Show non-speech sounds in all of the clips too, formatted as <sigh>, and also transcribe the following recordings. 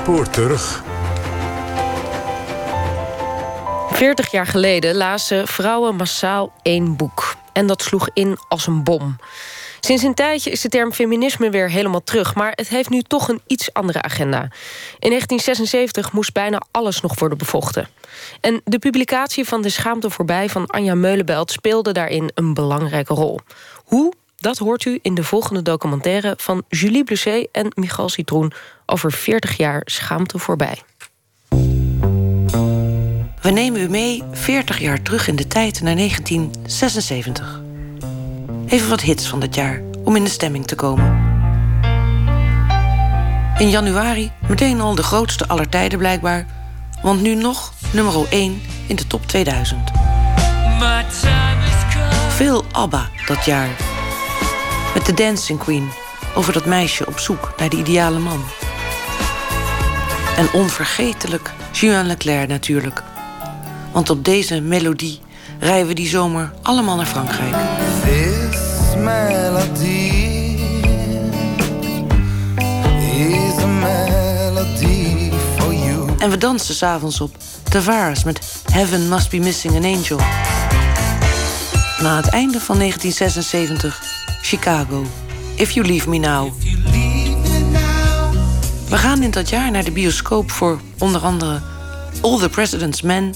spoor terug. 40 jaar geleden lazen vrouwen massaal één boek. En dat sloeg in als een bom. Sinds een tijdje is de term feminisme weer helemaal terug... maar het heeft nu toch een iets andere agenda. In 1976 moest bijna alles nog worden bevochten. En de publicatie van De Schaamte voorbij van Anja Meulenbelt... speelde daarin een belangrijke rol. Hoe? Dat hoort u in de volgende documentaire van Julie Blusset en Michal Citroen... over 40 jaar Schaamte voorbij. We nemen u mee 40 jaar terug in de tijd naar 1976. Even wat hits van dat jaar om in de stemming te komen. In januari meteen al de grootste aller tijden blijkbaar, want nu nog nummer 1 in de top 2000. Veel ABBA dat jaar. Met de Dancing Queen over dat meisje op zoek naar de ideale man. En onvergetelijk Juan Leclerc natuurlijk. Want op deze melodie rijden we die zomer allemaal naar Frankrijk. This melody is a melody for you. En we dansen s'avonds op Tavares met Heaven Must Be Missing an Angel. Na het einde van 1976, Chicago. If You Leave Me Now. We gaan in dat jaar naar de bioscoop voor onder andere All the President's Men,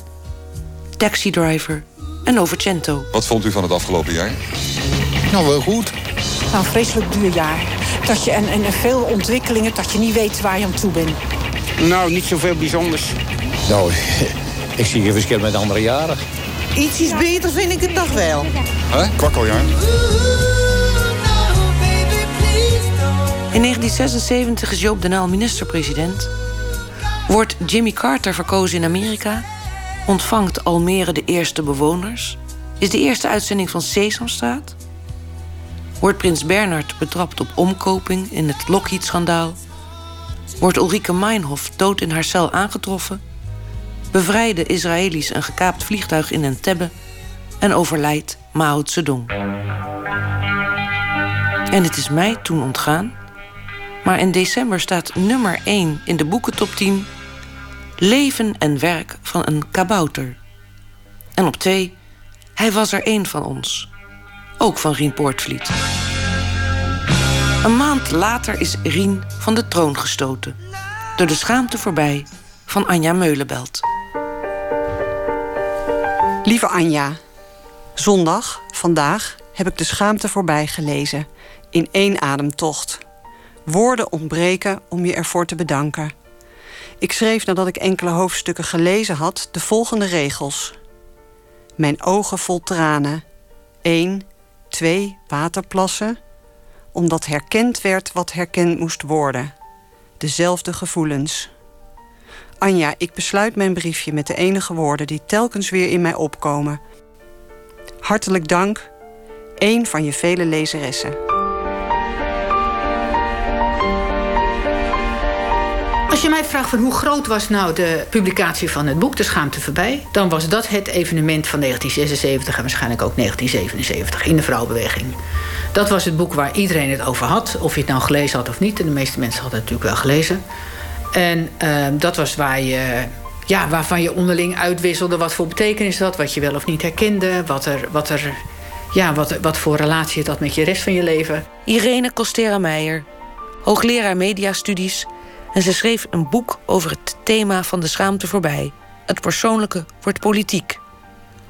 Taxi Driver en Novecento. Wat vond u van het afgelopen jaar? Nou, wel goed. Nou, een vreselijk duur jaar. Dat je, en, en veel ontwikkelingen, dat je niet weet waar je aan toe bent. Nou, niet zoveel bijzonders. Nou, <laughs> ik zie geen verschil met andere jaren. Iets is beter vind ik het toch wel. Huh? Kwakkeljaar. 1976 is Joop den Uyl minister-president. Wordt Jimmy Carter verkozen in Amerika. Ontvangt Almere de eerste bewoners. Is de eerste uitzending van Sesamstraat. Wordt prins Bernard betrapt op omkoping in het Lockheed-schandaal. Wordt Ulrike Meinhof dood in haar cel aangetroffen. Bevrijden Israëli's een gekaapt vliegtuig in Entebbe. En overlijdt Mao Zedong. En het is mij toen ontgaan. Maar in december staat nummer 1 in de boekentop 10... Leven en werk van een kabouter. En op 2, hij was er één van ons. Ook van Rien Poortvliet. Een maand later is Rien van de troon gestoten. Door de schaamte voorbij van Anja Meulenbelt. Lieve Anja, zondag, vandaag, heb ik de schaamte voorbij gelezen. In één ademtocht. Woorden ontbreken om je ervoor te bedanken. Ik schreef nadat ik enkele hoofdstukken gelezen had de volgende regels. Mijn ogen vol tranen. 1, 2 waterplassen. Omdat herkend werd wat herkend moest worden. Dezelfde gevoelens. Anja, ik besluit mijn briefje met de enige woorden die telkens weer in mij opkomen. Hartelijk dank, één van je vele lezeressen. Als je mij vraagt van hoe groot was nou de publicatie van het boek De Schaamte Voorbij... dan was dat het evenement van 1976 en waarschijnlijk ook 1977 in de vrouwenbeweging. Dat was het boek waar iedereen het over had, of je het nou gelezen had of niet. En de meeste mensen hadden het natuurlijk wel gelezen. En uh, dat was waar je, ja, waarvan je onderling uitwisselde wat voor betekenis dat, wat je wel of niet herkende, wat er, wat er ja, wat, wat voor relatie het had met je rest van je leven. Irene Costera-Meijer, hoogleraar mediastudies en ze schreef een boek over het thema van de schaamte voorbij. Het persoonlijke wordt politiek.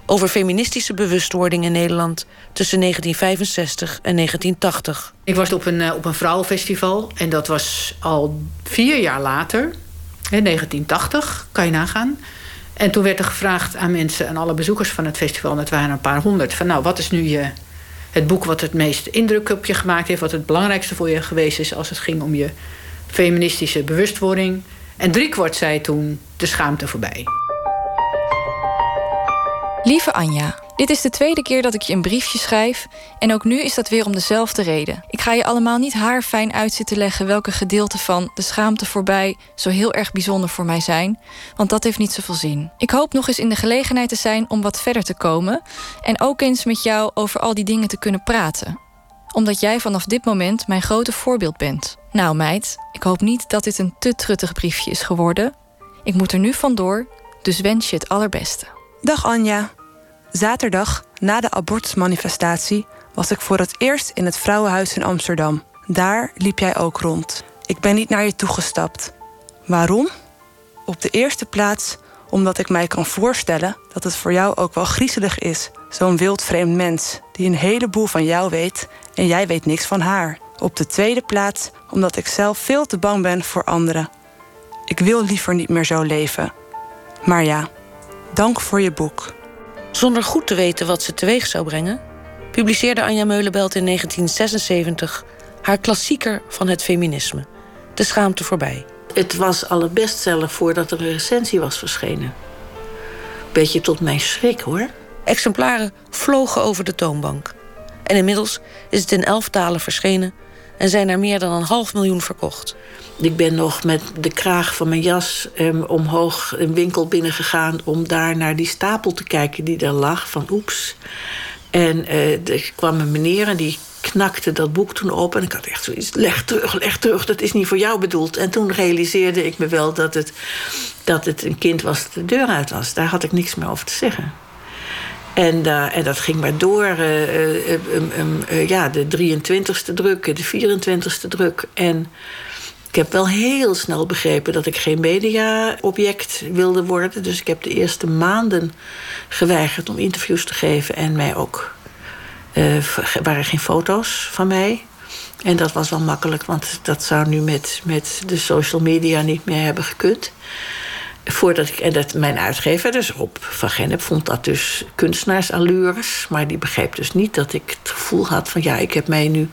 Over feministische bewustwording in Nederland tussen 1965 en 1980. Ik was op een, eh, op een vrouwenfestival en dat was al vier jaar later, in 1980, kan je nagaan. En toen werd er gevraagd aan mensen, aan alle bezoekers van het festival, en het waren een paar honderd, van nou, wat is nu je, het boek wat het meest indruk op je gemaakt heeft, wat het belangrijkste voor je geweest is als het ging om je feministische bewustwording. En driekwart zei toen de schaamte voorbij. Lieve Anja, dit is de tweede keer dat ik je een briefje schrijf. En ook nu is dat weer om dezelfde reden. Ik ga je allemaal niet haarfijn uit zitten leggen welke gedeelten van de schaamte voorbij zo heel erg bijzonder voor mij zijn. Want dat heeft niet zoveel zin. Ik hoop nog eens in de gelegenheid te zijn om wat verder te komen. En ook eens met jou over al die dingen te kunnen praten. Omdat jij vanaf dit moment mijn grote voorbeeld bent. Nou, meid, ik hoop niet dat dit een te truttig briefje is geworden. Ik moet er nu vandoor, dus wens je het allerbeste. Dag Anja. Zaterdag, na de abortusmanifestatie, was ik voor het eerst in het Vrouwenhuis in Amsterdam. Daar liep jij ook rond. Ik ben niet naar je toegestapt. Waarom? Op de eerste plaats omdat ik mij kan voorstellen dat het voor jou ook wel griezelig is. Zo'n wildvreemd mens die een heleboel van jou weet en jij weet niks van haar. Op de tweede plaats omdat ik zelf veel te bang ben voor anderen. Ik wil liever niet meer zo leven. Maar ja, dank voor je boek. Zonder goed te weten wat ze teweeg zou brengen, publiceerde Anja Meulenbelt in 1976 haar klassieker van het feminisme, De Schaamte voorbij. Het was al een bestseller voordat er een recensie was verschenen. Beetje tot mijn schrik hoor. Exemplaren vlogen over de toonbank. En inmiddels is het in elf talen verschenen en zijn er meer dan een half miljoen verkocht. Ik ben nog met de kraag van mijn jas eh, omhoog een winkel binnengegaan om daar naar die stapel te kijken die daar lag van oeps. En eh, er kwam een meneer en die knakte dat boek toen op. En ik had echt zoiets, leg terug, leg terug, dat is niet voor jou bedoeld. En toen realiseerde ik me wel dat het, dat het een kind was dat de deur uit was. Daar had ik niks meer over te zeggen. En, uh, en dat ging maar door. Uh, uh, ja, de 23ste druk, de 24ste druk. En ik heb wel heel snel begrepen dat ik geen mediaobject wilde worden. Dus ik heb de eerste maanden geweigerd om interviews te geven en mij ook uh, waren geen foto's van mij. En dat was wel makkelijk, want dat zou nu met, met de social media niet meer hebben gekund. Voordat ik, en dat mijn uitgever, dus op Van Gennep, vond dat dus kunstenaarsallures. Maar die begreep dus niet dat ik het gevoel had van... ja, ik heb mij nu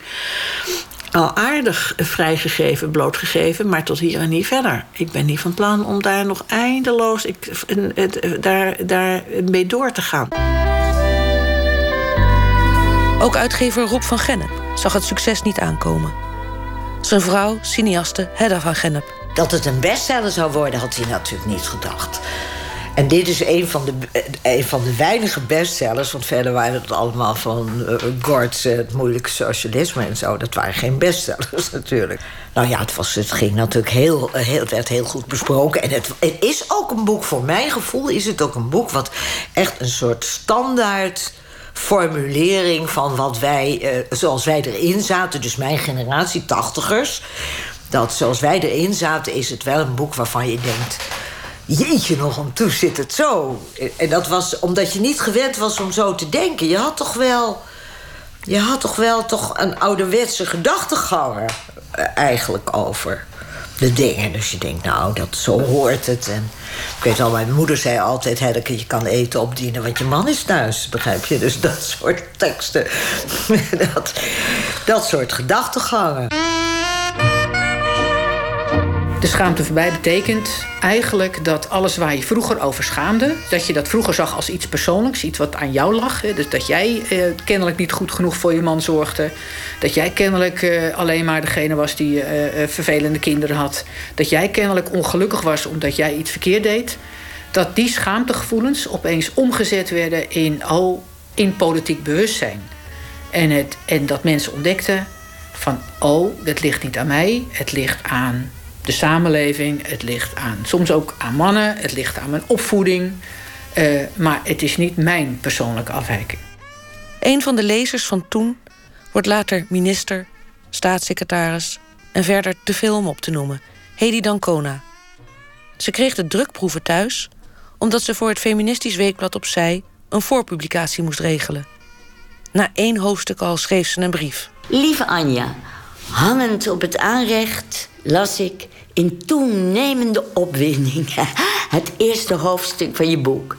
al aardig vrijgegeven, blootgegeven... maar tot hier en niet verder. Ik ben niet van plan om daar nog eindeloos ik, daar, daar mee door te gaan. Ook uitgever Rob van Gennep zag het succes niet aankomen. Zijn vrouw, cineaste Hedda van Gennep. Dat het een bestseller zou worden, had hij natuurlijk niet gedacht. En dit is een van de, een van de weinige bestsellers... want verder waren het allemaal van uh, het moeilijke socialisme en zo. Dat waren geen bestsellers <laughs> natuurlijk. Nou ja, het, was, het ging natuurlijk heel, heel, werd heel goed besproken. En het, het is ook een boek, voor mijn gevoel is het ook een boek... wat echt een soort standaard formulering van wat wij, uh, zoals wij erin zaten, dus mijn generatie, tachtigers, dat zoals wij erin zaten, is het wel een boek waarvan je denkt. Jeetje, nog om toe zit het zo. En dat was omdat je niet gewend was om zo te denken. Je had toch wel. Je had toch wel toch een ouderwetse gedachtegang eigenlijk over de dingen. Dus je denkt, nou, dat, zo hoort het. En ik weet al, mijn moeder zei altijd... Henneke, je kan eten opdienen, want je man is thuis. Begrijp je? Dus dat soort teksten. <laughs> dat, dat soort gedachtegangen. De schaamte voorbij betekent eigenlijk dat alles waar je vroeger over schaamde, dat je dat vroeger zag als iets persoonlijks, iets wat aan jou lag. Dus dat jij eh, kennelijk niet goed genoeg voor je man zorgde. Dat jij kennelijk eh, alleen maar degene was die eh, vervelende kinderen had. Dat jij kennelijk ongelukkig was omdat jij iets verkeerd deed. Dat die schaamtegevoelens opeens omgezet werden in, oh, in politiek bewustzijn. En, het, en dat mensen ontdekten van, oh, dat ligt niet aan mij, het ligt aan de samenleving, het ligt aan soms ook aan mannen, het ligt aan mijn opvoeding. Uh, maar het is niet mijn persoonlijke afwijking. Een van de lezers van toen wordt later minister, staatssecretaris en verder te veel om op te noemen, Hedy Dancona. Ze kreeg de drukproeven thuis omdat ze voor het Feministisch Weekblad opzij een voorpublicatie moest regelen. Na één hoofdstuk al schreef ze een brief. Lieve Anja, hangend op het aanrecht las ik in toenemende opwinding <laughs> het eerste hoofdstuk van je boek.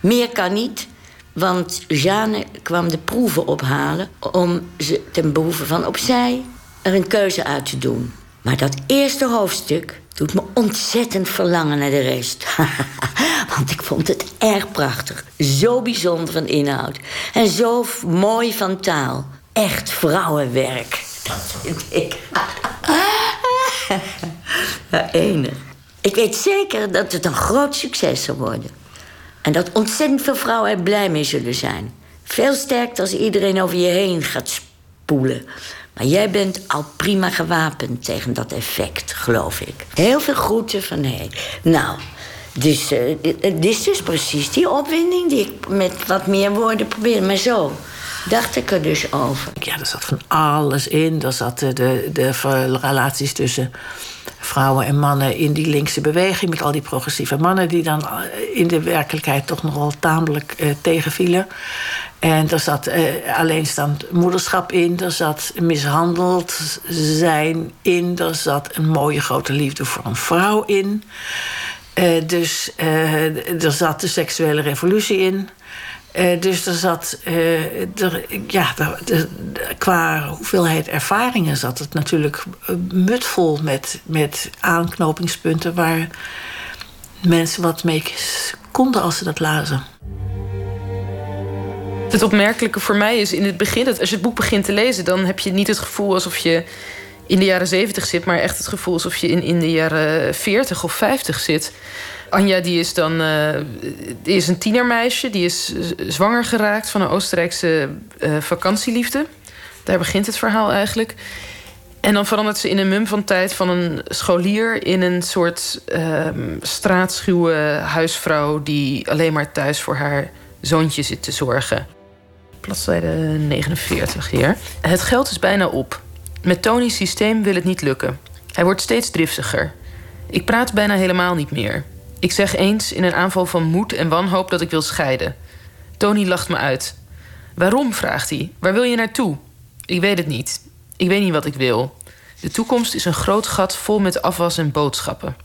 Meer kan niet, want Jeanne kwam de proeven ophalen om ze ten behoeve van opzij er een keuze uit te doen. Maar dat eerste hoofdstuk doet me ontzettend verlangen naar de rest. <laughs> Want ik vond het erg prachtig. Zo bijzonder van inhoud. En zo mooi van taal. Echt vrouwenwerk. Dat vind ik. <laughs> <laughs> ja, enig. Ik weet zeker dat het een groot succes zal worden. En dat ontzettend veel vrouwen er blij mee zullen zijn. Veel sterker als iedereen over je heen gaat poelen. Maar jij bent al prima gewapend tegen dat effect, geloof ik. Heel veel groeten van Henk. Nou, dus uh, dit is dus precies die opwinding die ik met wat meer woorden probeer. Maar zo dacht ik er dus over. Ja, er zat van alles in. Er zat de, de, relaties tussen vrouwen en mannen in die linkse beweging... met al die progressieve mannen die dan eh, in de werkelijkheid... toch nogal tamelijk uh, tegenvielen. En er zat uh, alleenstaand moederschap in. Er zat mishandeld zijn in. Er zat een mooie grote liefde voor een vrouw in. Uh, dus uh, er zat de seksuele revolutie in. Uh, dus er zat, er, ja, qua hoeveelheid ervaringen zat het natuurlijk mutvol met, met aanknopingspunten waar mensen wat mee konden als ze dat lazen. Het opmerkelijke voor mij is in het begin, dat als je het boek begint te lezen, dan heb je niet het gevoel alsof je in de jaren 70 zit, maar echt het gevoel alsof je in, in de jaren 40 of 50 zit. Anja die is dan die is een tienermeisje, die is zwanger geraakt van een Oostenrijkse uh, vakantieliefde. Daar begint het verhaal eigenlijk. En dan verandert ze in een mum van tijd van een scholier in een soort uh, straatschuwe huisvrouw die alleen maar thuis voor haar zoontje zit te zorgen. Bladzijde 49 hier. Het geld is bijna op. Met Tony's systeem wil het niet lukken. Hij wordt steeds driftiger. Ik praat bijna helemaal niet meer. Ik zeg eens in een aanval van moed en wanhoop dat ik wil scheiden. Tony lacht me uit. Waarom? vraagt hij. Waar wil je naartoe? Ik weet het niet. Ik weet niet wat ik wil. De toekomst is een groot gat vol met afwas en boodschappen.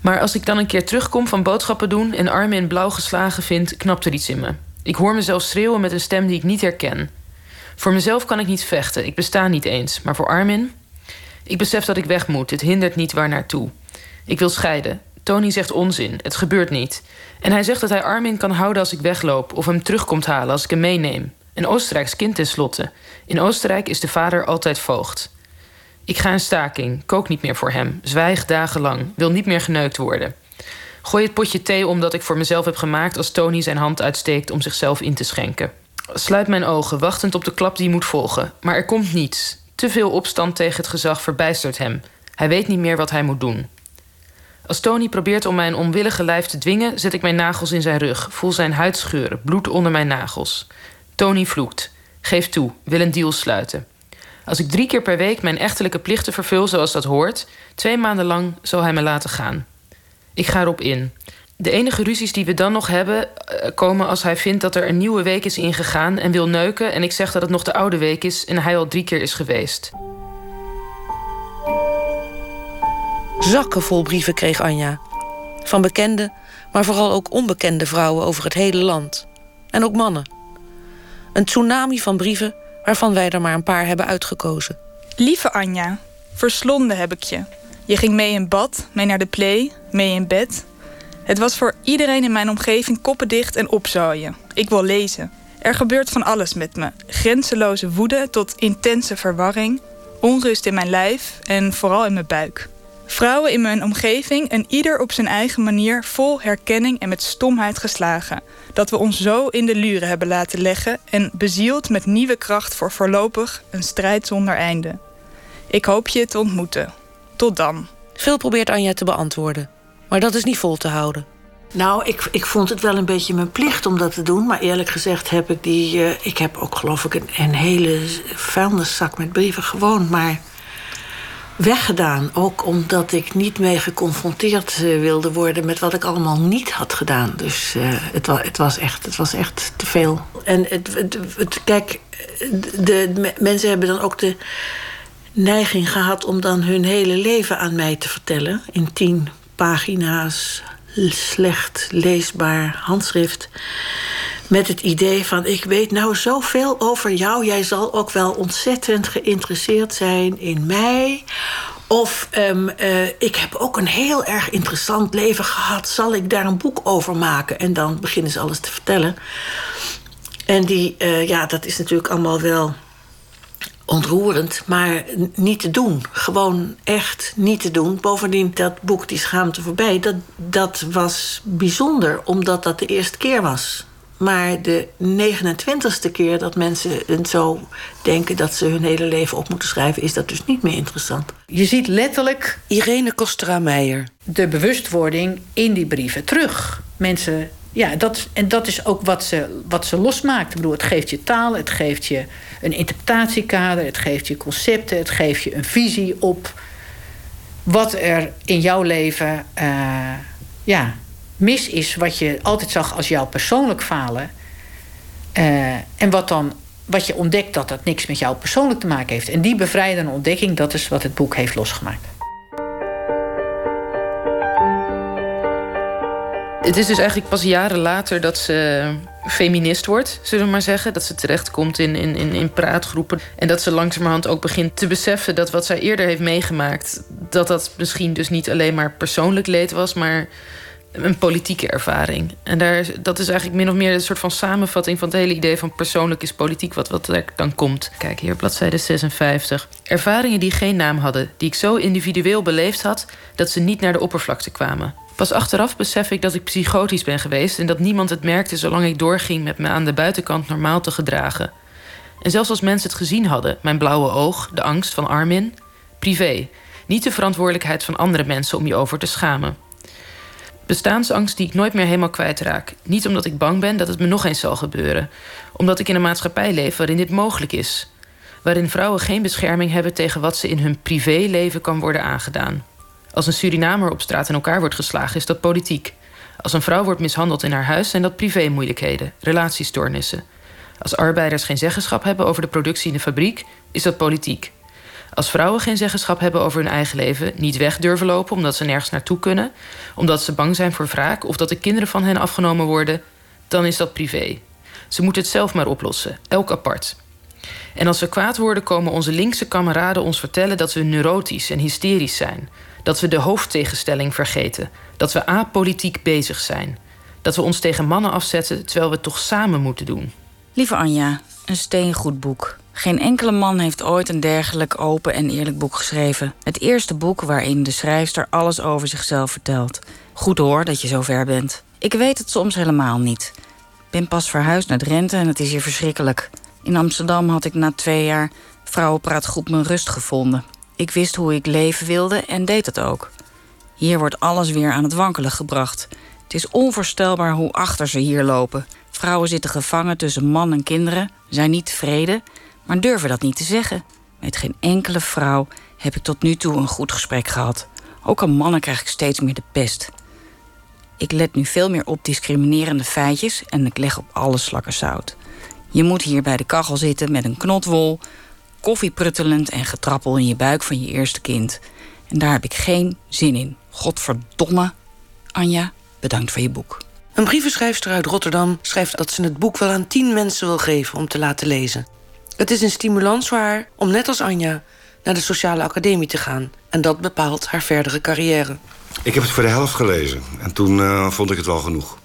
Maar als ik dan een keer terugkom van boodschappen doen en armen in blauw geslagen vind, knapt er iets in me. Ik hoor mezelf schreeuwen met een stem die ik niet herken. Voor mezelf kan ik niet vechten, ik besta niet eens. Maar voor Armin? Ik besef dat ik weg moet, het hindert niet waar naartoe. Ik wil scheiden. Tony zegt onzin, het gebeurt niet. En hij zegt dat hij Armin kan houden als ik wegloop... of hem terugkomt halen als ik hem meeneem. Een Oostenrijks kind tenslotte. In Oostenrijk is de vader altijd voogd. Ik ga in staking, kook niet meer voor hem. Zwijg dagenlang, wil niet meer geneukt worden. Gooi het potje thee om dat ik voor mezelf heb gemaakt... als Tony zijn hand uitsteekt om zichzelf in te schenken. Sluit mijn ogen, wachtend op de klap die moet volgen. Maar er komt niets. Te veel opstand tegen het gezag verbijstert hem. Hij weet niet meer wat hij moet doen. Als Tony probeert om mijn onwillige lijf te dwingen, zet ik mijn nagels in zijn rug, voel zijn huid scheuren, bloed onder mijn nagels. Tony vloekt. Geef toe, wil een deal sluiten. Als ik drie keer per week mijn echtelijke plichten vervul zoals dat hoort, twee maanden lang zal hij me laten gaan. Ik ga erop in. De enige ruzies die we dan nog hebben eh, komen als hij vindt dat er een nieuwe week is ingegaan en wil neuken en ik zeg dat het nog de oude week is en hij al drie keer is geweest. Zakken vol brieven kreeg Anja. Van bekende, maar vooral ook onbekende vrouwen over het hele land. En ook mannen. Een tsunami van brieven waarvan wij er maar een paar hebben uitgekozen. Lieve Anja, verslonden heb ik je. Je ging mee in bad, mee naar de play, mee in bed. Het was voor iedereen in mijn omgeving koppendicht en opzooien. Ik wil lezen. Er gebeurt van alles met me. Grenzeloze woede tot intense verwarring, onrust in mijn lijf en vooral in mijn buik. Vrouwen in mijn omgeving en ieder op zijn eigen manier vol herkenning en met stomheid geslagen. Dat we ons zo in de luren hebben laten leggen en bezield met nieuwe kracht voor voorlopig een strijd zonder einde. Ik hoop je te ontmoeten. Tot dan. Veel probeert Anja te beantwoorden, maar dat is niet vol te houden. Nou, ik, ik vond het wel een beetje mijn plicht om dat te doen. Maar eerlijk gezegd heb ik die... Uh, ik heb ook geloof ik een, een hele vuilniszak met brieven gewoon maar weggedaan. Ook omdat ik niet mee geconfronteerd uh, wilde worden met wat ik allemaal niet had gedaan. Dus uh, het, het, was echt, het was echt te veel. En het, het, kijk, de, mensen hebben dan ook de neiging gehad om dan hun hele leven aan mij te vertellen. In tien pagina's slecht leesbaar handschrift. Met het idee van: ik weet nou zoveel over jou. Jij zal ook wel ontzettend geïnteresseerd zijn in mij. Of um, uh, ik heb ook een heel erg interessant leven gehad. Zal ik daar een boek over maken? En dan beginnen ze alles te vertellen. En die, uh, ja, dat is natuurlijk allemaal wel ontroerend, maar niet te doen. Gewoon echt niet te doen. Bovendien, dat boek Die Schaamte Voorbij, dat, dat was bijzonder, omdat dat de eerste keer was. Maar de 29ste keer dat mensen het zo denken dat ze hun hele leven op moeten schrijven, is dat dus niet meer interessant. Je ziet letterlijk. Irene Kostra-Meijer. De bewustwording in die brieven terug. Mensen. Ja, dat, en dat is ook wat ze, wat ze losmaakt. Ik bedoel, het geeft je taal, het geeft je een interpretatiekader, het geeft je concepten, het geeft je een visie op wat er in jouw leven uh, ja, mis is wat je altijd zag als jouw persoonlijk falen. Uh, en wat dan wat je ontdekt dat dat niks met jou persoonlijk te maken heeft. En die bevrijdende ontdekking, dat is wat het boek heeft losgemaakt. Het is dus eigenlijk pas jaren later dat ze feminist wordt, zullen we maar zeggen. Dat ze terechtkomt in, in, in, in praatgroepen. En dat ze langzamerhand ook begint te beseffen dat wat zij eerder heeft meegemaakt, dat dat misschien dus niet alleen maar persoonlijk leed was, maar een politieke ervaring. En daar, dat is eigenlijk min of meer een soort van samenvatting van het hele idee van persoonlijk is politiek, wat, wat er dan komt. Kijk hier, bladzijde 56. Ervaringen die geen naam hadden, die ik zo individueel beleefd had dat ze niet naar de oppervlakte kwamen. Pas achteraf besef ik dat ik psychotisch ben geweest en dat niemand het merkte zolang ik doorging met me aan de buitenkant normaal te gedragen. En zelfs als mensen het gezien hadden, mijn blauwe oog, de angst van Armin, privé. Niet de verantwoordelijkheid van andere mensen om je over te schamen. Bestaansangst die ik nooit meer helemaal kwijtraak. Niet omdat ik bang ben dat het me nog eens zal gebeuren. Omdat ik in een maatschappij leef waarin dit mogelijk is. Waarin vrouwen geen bescherming hebben tegen wat ze in hun privéleven kan worden aangedaan. Als een Surinamer op straat in elkaar wordt geslagen, is dat politiek. Als een vrouw wordt mishandeld in haar huis, zijn dat privémoeilijkheden, relatiestoornissen. Als arbeiders geen zeggenschap hebben over de productie in de fabriek, is dat politiek. Als vrouwen geen zeggenschap hebben over hun eigen leven, niet weg durven lopen omdat ze nergens naartoe kunnen, omdat ze bang zijn voor wraak of dat de kinderen van hen afgenomen worden, dan is dat privé. Ze moeten het zelf maar oplossen, elk apart. En als we kwaad worden, komen onze linkse kameraden ons vertellen dat we neurotisch en hysterisch zijn. Dat we de hoofdtegenstelling vergeten. Dat we apolitiek bezig zijn. Dat we ons tegen mannen afzetten terwijl we het toch samen moeten doen. Lieve Anja, een steengoed boek. Geen enkele man heeft ooit een dergelijk open en eerlijk boek geschreven. Het eerste boek waarin de schrijfster alles over zichzelf vertelt. Goed hoor dat je zo ver bent. Ik weet het soms helemaal niet. Ik ben pas verhuisd naar Drenthe en het is hier verschrikkelijk. In Amsterdam had ik na twee jaar vrouwenpraatgroep mijn rust gevonden. Ik wist hoe ik leven wilde en deed het ook. Hier wordt alles weer aan het wankelen gebracht. Het is onvoorstelbaar hoe achter ze hier lopen. Vrouwen zitten gevangen tussen man en kinderen, zijn niet tevreden, maar durven dat niet te zeggen. Met geen enkele vrouw heb ik tot nu toe een goed gesprek gehad. Ook aan mannen krijg ik steeds meer de pest. Ik let nu veel meer op discriminerende feitjes en ik leg op alle slakken zout. Je moet hier bij de kachel zitten met een knotwol, koffie pruttelend en getrappel in je buik van je eerste kind. En daar heb ik geen zin in. Godverdomme. Anja, bedankt voor je boek. Een brievenschrijfster uit Rotterdam schrijft dat ze het boek wel aan tien mensen wil geven om te laten lezen. Het is een stimulans haar om net als Anja naar de sociale academie te gaan. En dat bepaalt haar verdere carrière. Ik heb het voor de helft gelezen. En toen uh, vond ik het wel genoeg.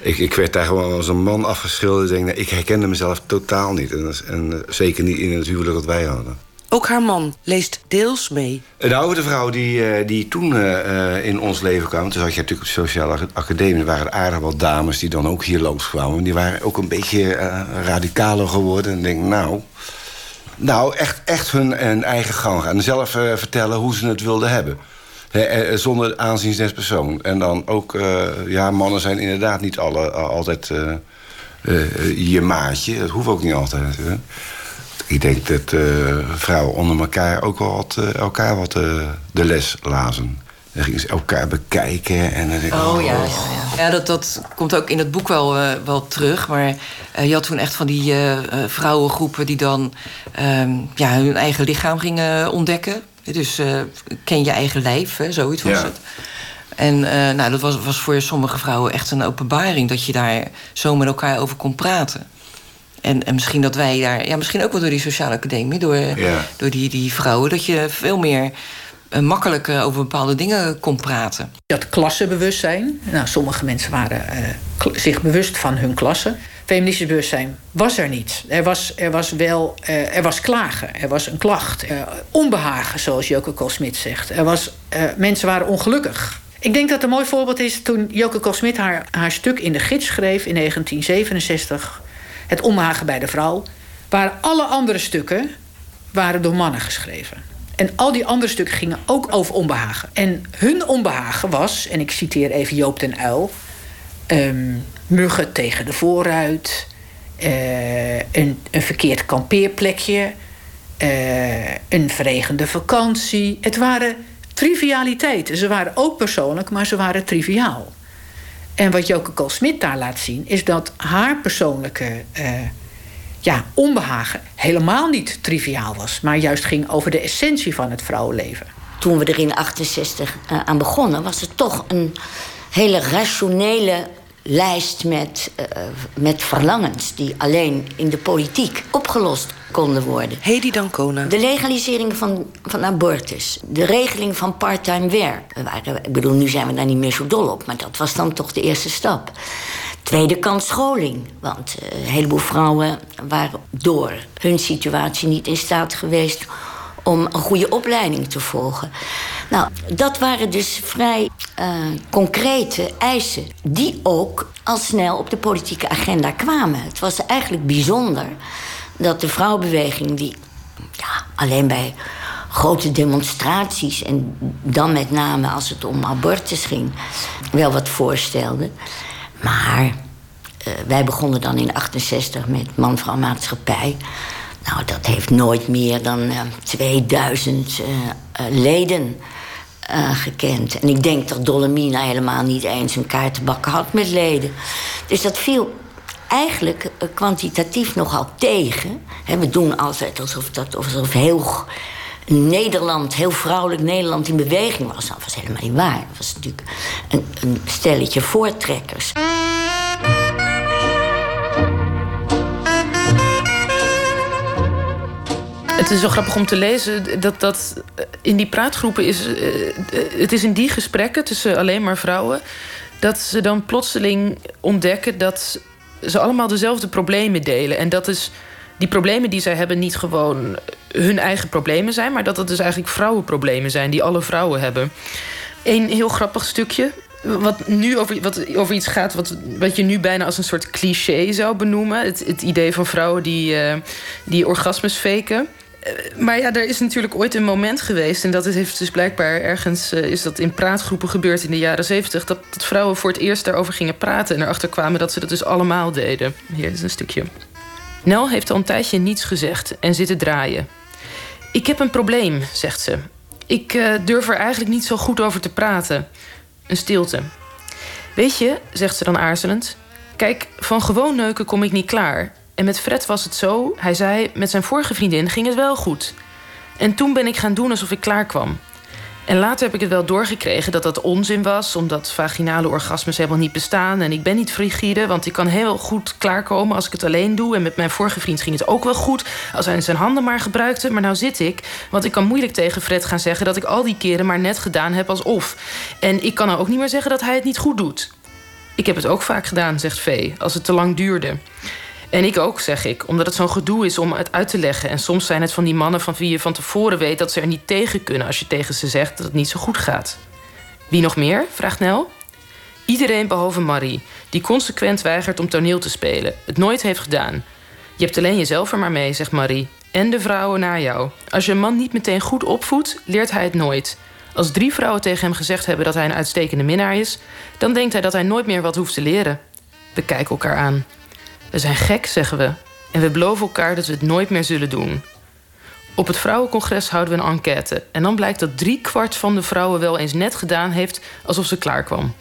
Ik, ik werd daar gewoon als een man afgeschilderd. Ik, denk, ik herkende mezelf totaal niet. En, uh, zeker niet in het huwelijk dat wij hadden. Ook haar man leest deels mee. Een oude vrouw die, uh, die toen uh, in ons leven kwam... toen had je natuurlijk op de sociale academie... waren aardig wat dames die dan ook hier langskwamen. Die waren ook een beetje radicaler geworden. En denk, nou... Nou, echt, echt hun, hun eigen gang gaan. En zelf vertellen hoe ze het wilden hebben. He, zonder aanzien des persoon. En dan ook, ja, mannen zijn inderdaad niet alle, altijd je maatje. Dat hoeft ook niet altijd. Ik denk dat uh, vrouwen onder elkaar ook wel wat, uh, elkaar wat uh, de les lazen. Dan gingen ze elkaar bekijken. En dan denk oh, oh, ja, ja, ja. ja dat, dat komt ook in het boek wel, wel terug. Maar je had toen echt van die vrouwengroepen die dan um, ja, hun eigen lichaam gingen ontdekken. Dus ken je eigen lijf, hè, zoiets was het. En nou, dat was, was voor sommige vrouwen echt een openbaring... dat je daar zo met elkaar over kon praten. En, en misschien dat wij daar, ja, misschien ook wel door die sociale academie, door, ja. door die, die vrouwen, dat je veel meer uh, makkelijk uh, over bepaalde dingen kon praten. Dat klassenbewustzijn. Nou, sommige mensen waren uh, zich bewust van hun klasse. Feministisch bewustzijn was er niet. Er was, er was wel er was klagen, er was een klacht. onbehagen, zoals Joke Kool-Smit zegt. Er was, mensen waren ongelukkig. Ik denk dat een mooi voorbeeld is toen Joke Koolsmit haar, haar stuk in de gids schreef in 1967. Het onbehagen bij de vrouw. Waren alle andere stukken waren door mannen geschreven. En al die andere stukken gingen ook over onbehagen. En hun onbehagen was, en ik citeer even Joop den Uil... Ehm, muggen tegen de voorruit, uh, een, een verkeerd kampeerplekje, uh, een verregende vakantie. Het waren trivialiteiten. Ze waren ook persoonlijk, maar ze waren triviaal. En wat Joke Kool-Smit daar laat zien, is dat haar persoonlijke uh, ja, onbehagen helemaal niet triviaal was, maar juist ging over de essentie van het vrouwenleven. Toen we er in 68 aan begonnen, was het toch een hele rationele lijst met, uh, met verlangens die alleen in de politiek opgelost konden worden. Hedy Dancona. De legalisering van, van abortus. De regeling van parttime werk. We waren, ik bedoel, nu zijn we daar niet meer zo dol op, maar dat was dan toch de eerste stap. Tweede kant scholing. Want uh, een heleboel vrouwen waren door hun situatie niet in staat geweest om een goede opleiding te volgen. Nou, dat waren dus vrij uh, concrete eisen, die ook al snel op de politieke agenda kwamen. Het was eigenlijk bijzonder dat de vrouwenbeweging, die ja, alleen bij grote demonstraties en dan met name als het om abortus ging, wel wat voorstelde. Maar uh, wij begonnen dan in 68 met man-vrouw maatschappij. Nou, dat heeft nooit meer dan uh, 2000 uh, leden uh, gekend. En ik denk dat Dolomina helemaal niet eens een kaartenbak had met leden. Dus dat viel eigenlijk uh, kwantitatief nogal tegen. We doen altijd alsof, dat, alsof heel Nederland, heel vrouwelijk Nederland in beweging was. Dat was helemaal niet waar. Het was natuurlijk een, een stelletje voortrekkers. Het is zo grappig om te lezen dat, dat in die praatgroepen is. Het is in die gesprekken tussen alleen maar vrouwen. dat ze dan plotseling ontdekken dat ze allemaal dezelfde problemen delen. En dat is die problemen die zij hebben niet gewoon hun eigen problemen zijn. maar dat het dus eigenlijk vrouwenproblemen zijn die alle vrouwen hebben. Eén heel grappig stukje wat nu over, wat, over iets gaat wat, wat je nu bijna als een soort cliché zou benoemen. Het, het idee van vrouwen die, uh, die orgasmes faken. Maar ja, er is natuurlijk ooit een moment geweest... en dat heeft dus blijkbaar ergens... Uh, is dat in praatgroepen gebeurd in de jaren zeventig... Dat, dat vrouwen voor het eerst daarover gingen praten... en erachter kwamen dat ze dat dus allemaal deden. Hier is een stukje. Nel heeft al een tijdje niets gezegd en zit te draaien. Ik heb een probleem, zegt ze. Ik uh, durf er eigenlijk niet zo goed over te praten. Een stilte. Weet je, zegt ze dan aarzelend... Kijk, van gewoon neuken kom ik niet klaar... En met Fred was het zo, hij zei, met zijn vorige vriendin ging het wel goed. En toen ben ik gaan doen alsof ik klaar kwam. En later heb ik het wel doorgekregen dat dat onzin was, omdat vaginale orgasmes helemaal niet bestaan. En ik ben niet frigide, want ik kan heel goed klaarkomen als ik het alleen doe. En met mijn vorige vriend ging het ook wel goed, als hij zijn handen maar gebruikte. Maar nou zit ik, want ik kan moeilijk tegen Fred gaan zeggen dat ik al die keren maar net gedaan heb alsof. En ik kan nou ook niet meer zeggen dat hij het niet goed doet. Ik heb het ook vaak gedaan, zegt Vee, als het te lang duurde. En ik ook, zeg ik, omdat het zo'n gedoe is om het uit te leggen. En soms zijn het van die mannen van wie je van tevoren weet dat ze er niet tegen kunnen als je tegen ze zegt dat het niet zo goed gaat. Wie nog meer? vraagt Nel. Iedereen behalve Marie, die consequent weigert om toneel te spelen, het nooit heeft gedaan. Je hebt alleen jezelf er maar mee, zegt Marie. En de vrouwen naar jou. Als je een man niet meteen goed opvoedt, leert hij het nooit. Als drie vrouwen tegen hem gezegd hebben dat hij een uitstekende minnaar is, dan denkt hij dat hij nooit meer wat hoeft te leren. We kijken elkaar aan. We zijn gek, zeggen we. En we beloven elkaar dat we het nooit meer zullen doen. Op het vrouwencongres houden we een enquête. En dan blijkt dat drie kwart van de vrouwen wel eens net gedaan heeft alsof ze klaar kwam.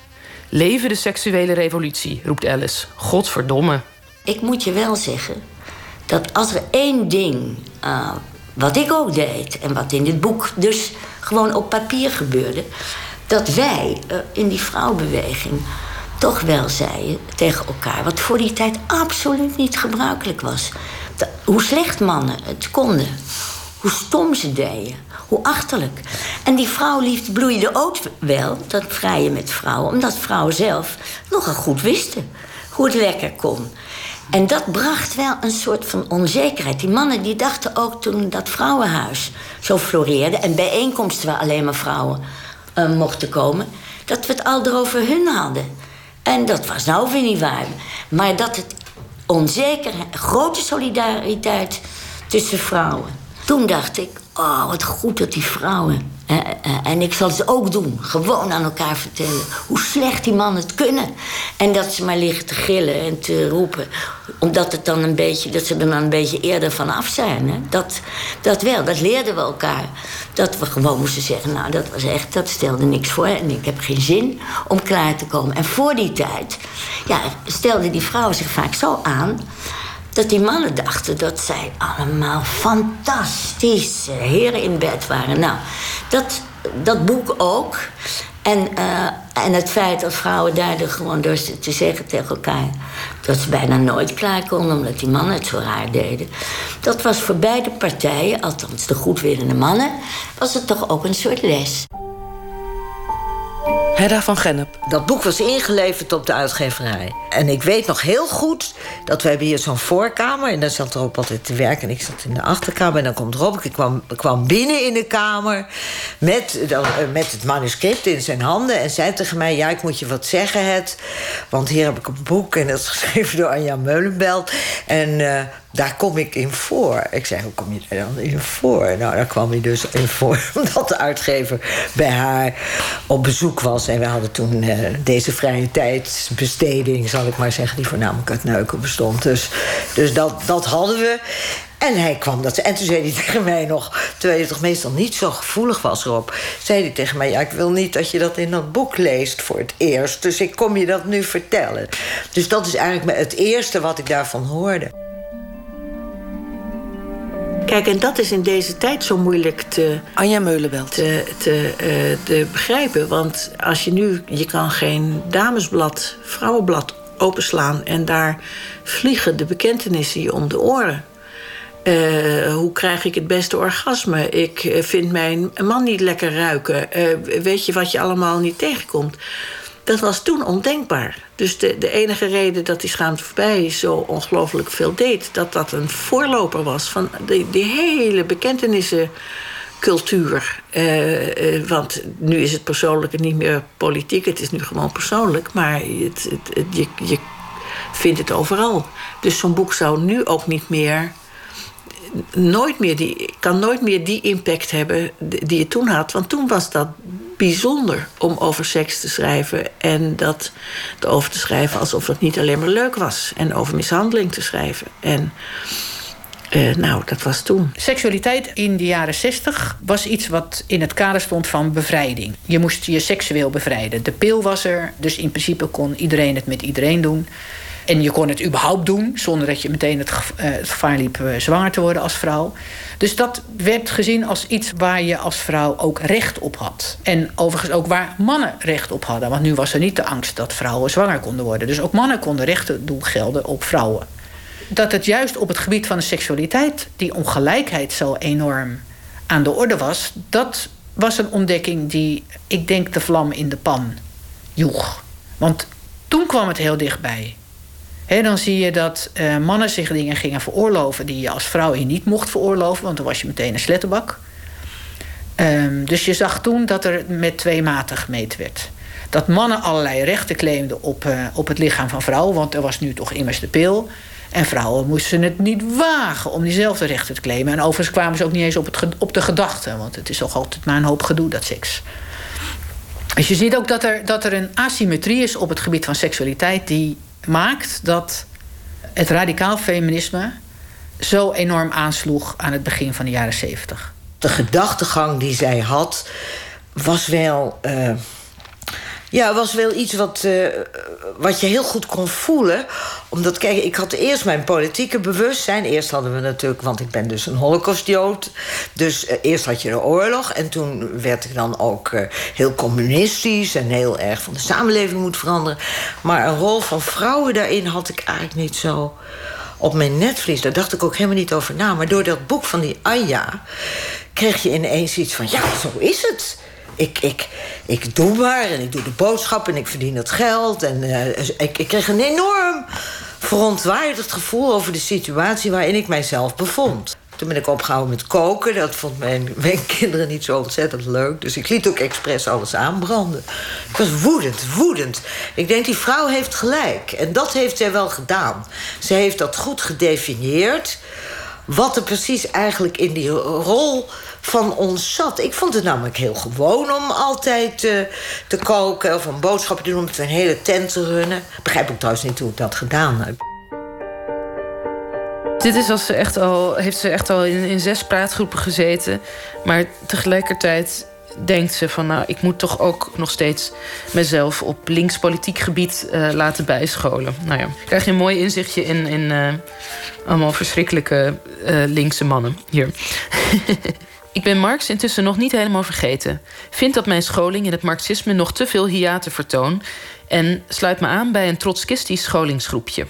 Leven de seksuele revolutie, roept Alice. Godverdomme. Ik moet je wel zeggen dat als er één ding, uh, wat ik ook deed en wat in dit boek dus gewoon op papier gebeurde, dat wij uh, in die vrouwbeweging toch wel zeiden tegen elkaar. Wat voor die tijd absoluut niet gebruikelijk was. hoe slecht mannen het konden. Hoe stom ze deden. Hoe achterlijk. En die vrouwliefde bloeide ook wel, dat vrijen met vrouwen. Omdat vrouwen zelf nogal goed wisten hoe het lekker kon. En dat bracht wel een soort van onzekerheid. Die mannen die dachten ook toen dat vrouwenhuis zo floreerde... en bijeenkomsten waar alleen maar vrouwen uh, mochten komen dat we het al erover hun hadden. En dat was nou weer niet waar. Maar dat het onzeker, grote solidariteit tussen vrouwen. Toen dacht ik, oh, wat goed dat die vrouwen eh, eh, en ik zal ze ook doen. Gewoon aan elkaar vertellen hoe slecht die mannen het kunnen. En dat ze maar liggen te gillen en te roepen. Omdat het dan een beetje, dat ze er dan een beetje eerder van af zijn. Hè? Dat, dat wel, dat leerden we elkaar. Dat we gewoon moesten zeggen, nou dat was echt, dat stelde niks voor. En ik heb geen zin om klaar te komen. En voor die tijd, ja, stelden die vrouwen zich vaak zo aan dat die mannen dachten dat zij allemaal fantastische heren in bed waren. Nou, dat, dat boek ook. En, uh, en het feit dat vrouwen daardoor gewoon door te zeggen tegen elkaar... dat ze bijna nooit klaar konden omdat die mannen het zo raar deden. Dat was voor beide partijen, althans de goedwillende mannen... was het toch ook een soort les. Hedda van Gennep. Dat boek was ingeleverd op de uitgeverij. En ik weet nog heel goed dat we hebben hier zo'n voorkamer... en daar zat Rob altijd te werken en ik zat in de achterkamer... en dan komt Rob, ik kwam, kwam binnen in de kamer... Met, dan, eh, met het manuscript in zijn handen en zei tegen mij... ja, ik moet je wat zeggen, het, want hier heb ik een boek... en dat is geschreven door Anja Meulenbelt. En uh, daar kom ik in voor. Ik zei, hoe kom je daar dan in voor? Nou, daar kwam hij dus in voor, <laughs> omdat de uitgever bij haar op bezoek was. En we hadden toen uh, deze vrije tijdsbesteding, zal ik maar zeggen... die voornamelijk uit neuken bestond. Dus, dus dat, dat hadden we. En hij kwam dat. En toen zei hij <laughs> tegen mij nog, terwijl je toch meestal niet zo gevoelig was erop, zei hij tegen mij: Ja, ik wil niet dat je dat in dat boek leest voor het eerst. Dus ik kom je dat nu vertellen. Dus dat is eigenlijk het eerste wat ik daarvan hoorde. Kijk, en dat is in deze tijd zo moeilijk te... Anja Meulenbelt. Te, te, uh, te begrijpen. Want als je nu... Je kan geen damesblad, vrouwenblad openslaan... en daar vliegen de bekentenissen je om de oren. Uh, hoe krijg ik het beste orgasme? Ik vind mijn man niet lekker ruiken. Uh, weet je wat je allemaal niet tegenkomt? Dat was toen ondenkbaar. Dus de, de enige reden dat die schaamte voorbij zo ongelooflijk veel deed... dat dat een voorloper was van die, die hele bekentenissencultuur. Uh, uh, want nu is het persoonlijke niet meer politiek, het is nu gewoon persoonlijk. Maar het, het, je, je vindt het overal. Dus zo'n boek zou nu ook niet meer nooit meer die, kan nooit meer die impact hebben die het toen had. Want toen was dat bijzonder om over seks te schrijven. En dat over te schrijven alsof het niet alleen maar leuk was. En over mishandeling te schrijven. En uh, nou, dat was toen. Seksualiteit in de jaren 60 was iets wat in het kader stond van bevrijding. Je moest je seksueel bevrijden. De pil was er, dus in principe kon iedereen het met iedereen doen. En je kon het überhaupt doen zonder dat je meteen het, gevaar liep zwanger te worden als vrouw. Dus dat werd gezien als iets waar je als vrouw ook recht op had. En overigens ook waar mannen recht op hadden. Want nu was er niet de angst dat vrouwen zwanger konden worden. Dus ook mannen konden rechten doen gelden op vrouwen. Dat het juist op het gebied van de seksualiteit die ongelijkheid zo enorm aan de orde was, dat was een ontdekking die, ik denk, de vlam in de pan joeg. Want toen kwam het heel dichtbij. Dan zie je dat uh, mannen zich dingen gingen veroorloven die je als vrouw je niet mocht veroorloven, want dan was je meteen een slettenbak. Um, dus je zag toen dat er met twee maten gemeten werd. Dat mannen allerlei rechten claimden op, uh, op het lichaam van vrouwen, want er was nu toch immers de pil. En vrouwen moesten het niet wagen om diezelfde rechten te claimen. En overigens kwamen ze ook niet eens op, het, op de gedachte, want het is toch altijd maar een hoop gedoe, dat seks. Dus je ziet ook dat er, dat er een asymmetrie is op het gebied van seksualiteit die maakt dat het radicaal feminisme zo enorm aansloeg aan het begin van de jaren zeventig. De gedachtegang die zij had was wel. Uh, ja, was wel iets wat, uh, wat je heel goed kon voelen. Omdat, kijk, ik had eerst mijn politieke bewustzijn. Eerst hadden we natuurlijk, want ik ben dus een holocaustjood. Dus uh, eerst had je de oorlog. En toen werd ik dan ook uh, heel communistisch... en heel erg van de samenleving moet veranderen. Maar een rol van vrouwen daarin had ik eigenlijk niet zo op mijn netvlies. Daar dacht ik ook helemaal niet over na. Maar door dat boek van die Anja... kreeg je ineens iets van, ja, zo is het ik, ik, ik doe maar en ik doe de boodschap en ik verdien het geld. En uh, ik, ik kreeg een enorm verontwaardigd gevoel over de situatie waarin ik mijzelf bevond. Toen ben ik opgehouden met koken. Dat vond mijn, <laughs> mijn kinderen niet zo ontzettend leuk. Dus ik liet ook expres alles aanbranden. Ik was woedend, woedend. Ik denk, die vrouw heeft gelijk. En dat heeft zij wel gedaan. Ze heeft dat goed gedefinieerd. Wat er precies eigenlijk in die rol van ons zat. Ik vond het namelijk heel gewoon om altijd uh, te koken... of een boodschappen te doen, om een hele tent te runnen. Begrijp ik trouwens niet hoe ik dat gedaan heb. Dit is als ze echt al, heeft ze echt al in, in zes praatgroepen gezeten. Maar tegelijkertijd denkt ze van... nou, ik moet toch ook nog steeds mezelf op linkspolitiek gebied uh, laten bijscholen. Nou ja, krijg je een mooi inzichtje in, in uh, allemaal verschrikkelijke linkse mannen hier. <laughs> ik ben Marx intussen nog niet helemaal vergeten. Vind dat mijn scholing in het marxisme nog te veel hiaten vertoon... en sluit me aan bij een trotskistisch scholingsgroepje...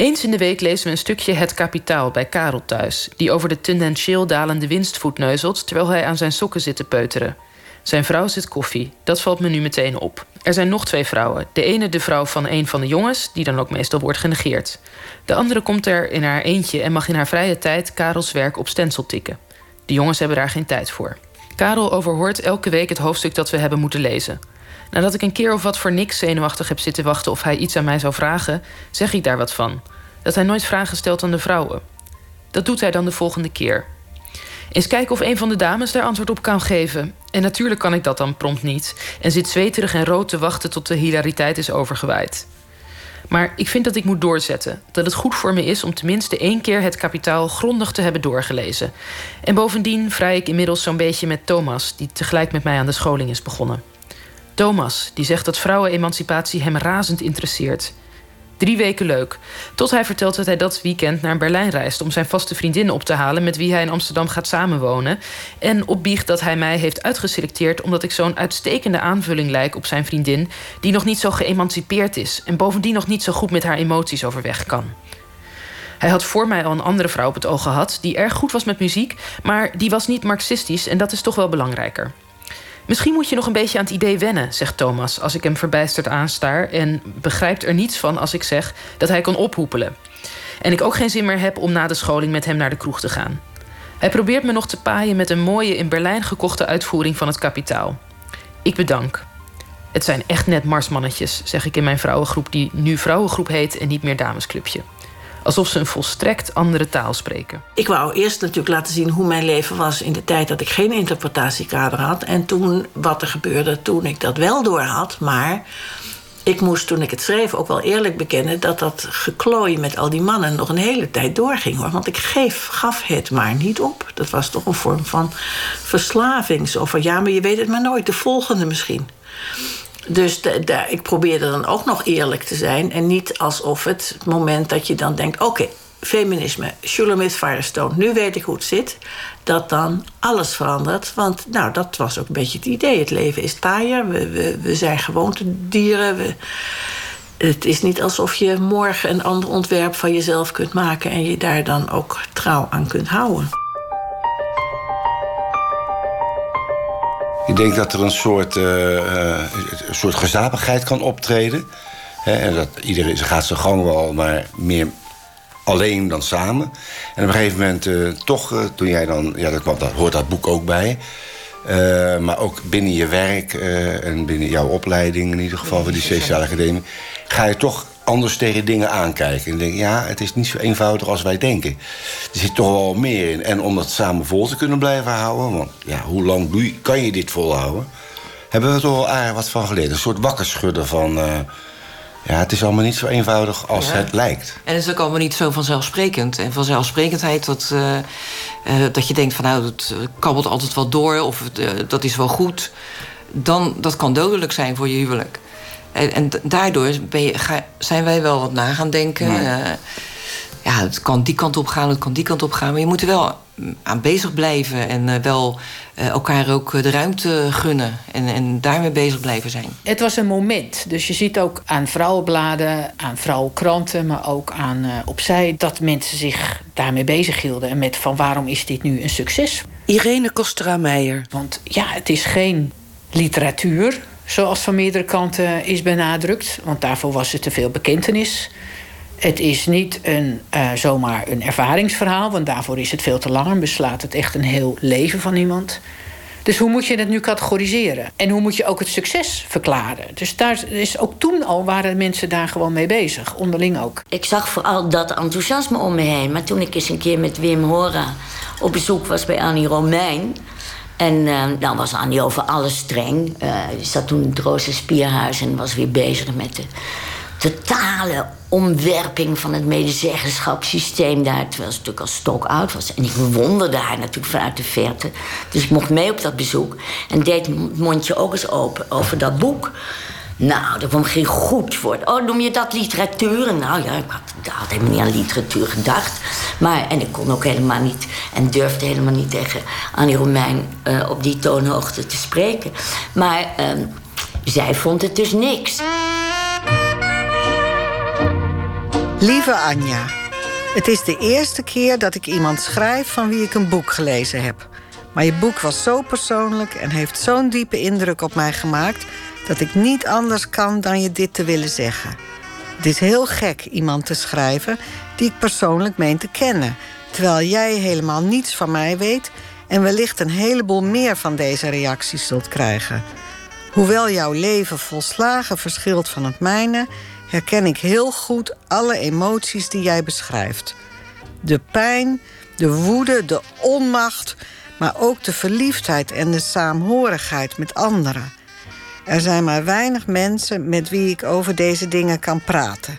Eens in de week lezen we een stukje Het Kapitaal bij Karel thuis, die over de tendentieel dalende winst voetneuzelt terwijl hij aan zijn sokken zit te peuteren. Zijn vrouw zit koffie, dat valt me nu meteen op. Er zijn nog twee vrouwen. De ene de vrouw van een van de jongens, die dan ook meestal wordt genegeerd. De andere komt er in haar eentje en mag in haar vrije tijd Karels werk op stencil tikken. De jongens hebben daar geen tijd voor. Karel overhoort elke week het hoofdstuk dat we hebben moeten lezen. Nadat ik een keer of wat voor niks zenuwachtig heb zitten wachten of hij iets aan mij zou vragen, zeg ik daar wat van. Dat hij nooit vragen stelt aan de vrouwen. Dat doet hij dan de volgende keer. Eens kijken of een van de dames daar antwoord op kan geven. En natuurlijk kan ik dat dan prompt niet. En zit zweterig en rood te wachten tot de hilariteit is overgewaaid. Maar ik vind dat ik moet doorzetten. Dat het goed voor me is om tenminste één keer het kapitaal grondig te hebben doorgelezen. En bovendien vrij ik inmiddels zo'n beetje met Thomas, die tegelijk met mij aan de scholing is begonnen. Thomas, die zegt dat vrouwenemancipatie hem razend interesseert. Drie weken leuk. Tot hij vertelt dat hij dat weekend naar Berlijn reist om zijn vaste vriendin op te halen met wie hij in Amsterdam gaat samenwonen. En opbiecht dat hij mij heeft uitgeselecteerd omdat ik zo'n uitstekende aanvulling lijk op zijn vriendin, die nog niet zo geëmancipeerd is en bovendien nog niet zo goed met haar emoties overweg kan. Hij had voor mij al een andere vrouw op het oog gehad die erg goed was met muziek, maar die was niet marxistisch en dat is toch wel belangrijker. Misschien moet je nog een beetje aan het idee wennen, zegt Thomas als ik hem verbijsterd aanstaar en begrijpt er niets van als ik zeg dat hij kan ophoepelen. En ik ook geen zin meer heb om na de scholing met hem naar de kroeg te gaan. Hij probeert me nog te paaien met een mooie in Berlijn gekochte uitvoering van het kapitaal. Ik bedank. Het zijn echt net marsmannetjes, zeg ik in mijn vrouwengroep die nu vrouwengroep heet en niet meer damesclubje alsof ze een volstrekt andere taal spreken. Ik wou eerst natuurlijk laten zien hoe mijn leven was in de tijd dat ik geen interpretatiekader had. En toen wat er gebeurde toen ik dat wel door had. Maar ik moest toen ik het schreef ook wel eerlijk bekennen dat dat geklooi met al die mannen nog een hele tijd doorging hoor. Want ik geef, gaf het maar niet op. Dat was toch een vorm van verslaving. Zo van ja, maar je weet het maar nooit, de volgende misschien. Dus de, ik probeerde dan ook nog eerlijk te zijn. En niet alsof het, moment dat je dan denkt: oké, feminisme, Shulamith Firestone, nu weet ik hoe het zit. Dat dan alles verandert. Want nou, dat was ook een beetje het idee. Het leven is taaier, we, we, we zijn gewoontedieren. We, het is niet alsof je morgen een ander ontwerp van jezelf kunt maken en je daar dan ook trouw aan kunt houden. Ik denk dat er een soort, uh, een soort gezapigheid kan optreden. en dat iedereen gaat zijn gang wel, maar meer alleen dan samen. En op een gegeven moment uh, toch, toen jij dan... Ja, dat, dat hoort dat boek ook bij. maar ook binnen je werk en binnen jouw opleiding... in ieder geval van die Speciale Academie... ga je toch anders tegen dingen aankijken. En denk, ja, het is niet zo eenvoudig als wij denken. Er zit toch wel meer in. En om dat samen vol te kunnen blijven houden... want ja, hoe lang kan je dit volhouden... hebben we toch wel aardig wat van geleerd. Een soort wakkerschudden van... Uh, ja, het is allemaal niet zo eenvoudig als het lijkt. En het is ook allemaal niet zo vanzelfsprekend. En vanzelfsprekendheid dat, uh, uh, dat je denkt van nou, het kabbelt altijd wel door... of dat is wel goed, dan, dat kan dodelijk zijn voor je huwelijk. En, en daardoor je, ga, zijn wij wel wat na gaan denken. Ja. Uh, ja, het kan die kant op gaan, het kan die kant op gaan. Maar je moet er wel aan bezig blijven. En uh, wel uh, elkaar ook de ruimte gunnen. En, en daarmee bezig blijven zijn. Het was een moment. Dus je ziet ook aan vrouwenbladen, aan vrouwenkranten... maar ook aan opzij dat mensen zich daarmee bezig hielden. En met van waarom is dit nu een succes? Irene Kostra-Meijer. Want ja, het is geen literatuur zoals van meerdere kanten is benadrukt. Want daarvoor was er te veel bekentenis. Het is niet een, uh, zomaar een ervaringsverhaal, want daarvoor is het veel te lang en beslaat het echt een heel leven van iemand. Dus hoe moet je het nu categoriseren? En hoe moet je ook het succes verklaren? Dus daar is ook toen al waren mensen daar gewoon mee bezig, onderling ook. Ik zag vooral dat enthousiasme om me heen. Maar toen ik eens een keer met Wim Hora op bezoek was bij Annie Romein. En uh, dan was Annie over alles streng. Uh, zat toen in het Roze Spierhuis en was weer bezig met de totale omwerping van het medezeggenschapssysteem daar. Terwijl ze natuurlijk al stok oud was. En ik bewonderde haar natuurlijk vanuit de verte. Dus ik mocht mee op dat bezoek. En deed het mondje ook eens open over dat boek. Nou, dat kwam geen goed woord. Oh, noem je dat literatuur? Nou ja, ik had, helemaal niet aan literatuur gedacht. Maar, en ik kon ook helemaal niet en durfde helemaal niet tegen Annie Romein uh, op die toonhoogte te spreken. Maar uh, zij vond het dus niks. Lieve Anja, het is de eerste keer dat ik iemand schrijf van wie ik een boek gelezen heb. Maar je boek was zo persoonlijk en heeft zo'n diepe indruk op mij gemaakt dat ik niet anders kan dan je dit te willen zeggen. Het is heel gek iemand te schrijven die ik persoonlijk meen te kennen, terwijl jij helemaal niets van mij weet en wellicht een heleboel meer van deze reacties zult krijgen. Hoewel jouw leven volslagen verschilt van het mijne, herken ik heel goed alle emoties die jij beschrijft. De pijn, de woede, de onmacht, maar ook de verliefdheid en de saamhorigheid met anderen. Er zijn maar weinig mensen met wie ik over deze dingen kan praten.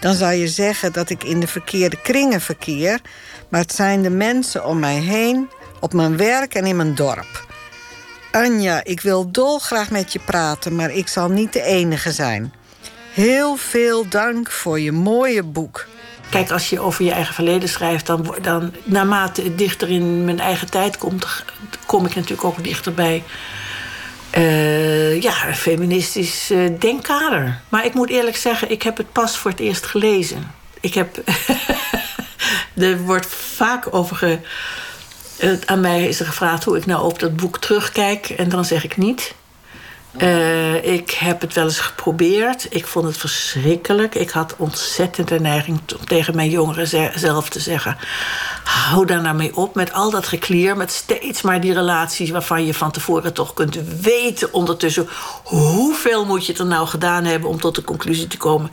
Dan zou je zeggen dat ik in de verkeerde kringen verkeer, maar het zijn de mensen om mij heen, op mijn werk en in mijn dorp. Anja, ik wil dolgraag met je praten, maar ik zal niet de enige zijn. Heel veel dank voor je mooie boek. Kijk, als je over je eigen verleden schrijft, dan, dan naarmate het dichter in mijn eigen tijd komt, kom ik natuurlijk ook dichterbij. Uh, ja, een feministisch uh, denkkader. Maar ik moet eerlijk zeggen, ik heb het pas voor het eerst gelezen. Ik heb. <laughs> er wordt vaak over ge. Aan mij is er gevraagd hoe ik nou op dat boek terugkijk. En dan zeg ik niet. Uh, ik heb het wel eens geprobeerd. Ik vond het verschrikkelijk. Ik had ontzettend de neiging om tegen mijn jongeren zelf te zeggen: hou daar nou mee op met al dat geklier, met steeds maar die relaties waarvan je van tevoren toch kunt weten ondertussen hoeveel moet je er nou gedaan hebben om tot de conclusie te komen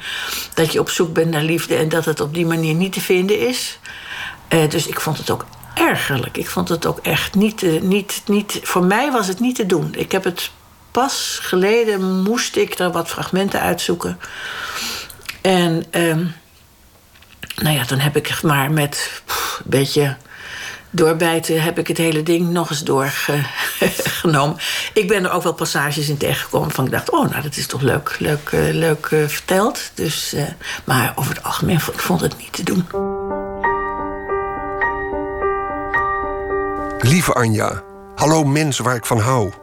dat je op zoek bent naar liefde en dat het op die manier niet te vinden is. Uh, dus ik vond het ook ergerlijk. Ik vond het ook echt niet, uh, niet, niet. Voor mij was het niet te doen. Ik heb het pas geleden moest ik er wat fragmenten uitzoeken. En ehm, nou ja, dan heb ik maar met een beetje doorbijten... heb ik het hele ding nog eens doorgenomen. <laughs> ik ben er ook wel passages in tegengekomen van ik dacht... oh, nou, dat is toch leuk, leuk, uh, leuk uh, verteld. Dus, uh, maar over het algemeen ik vond het niet te doen. Lieve Anja, hallo mens waar ik van hou.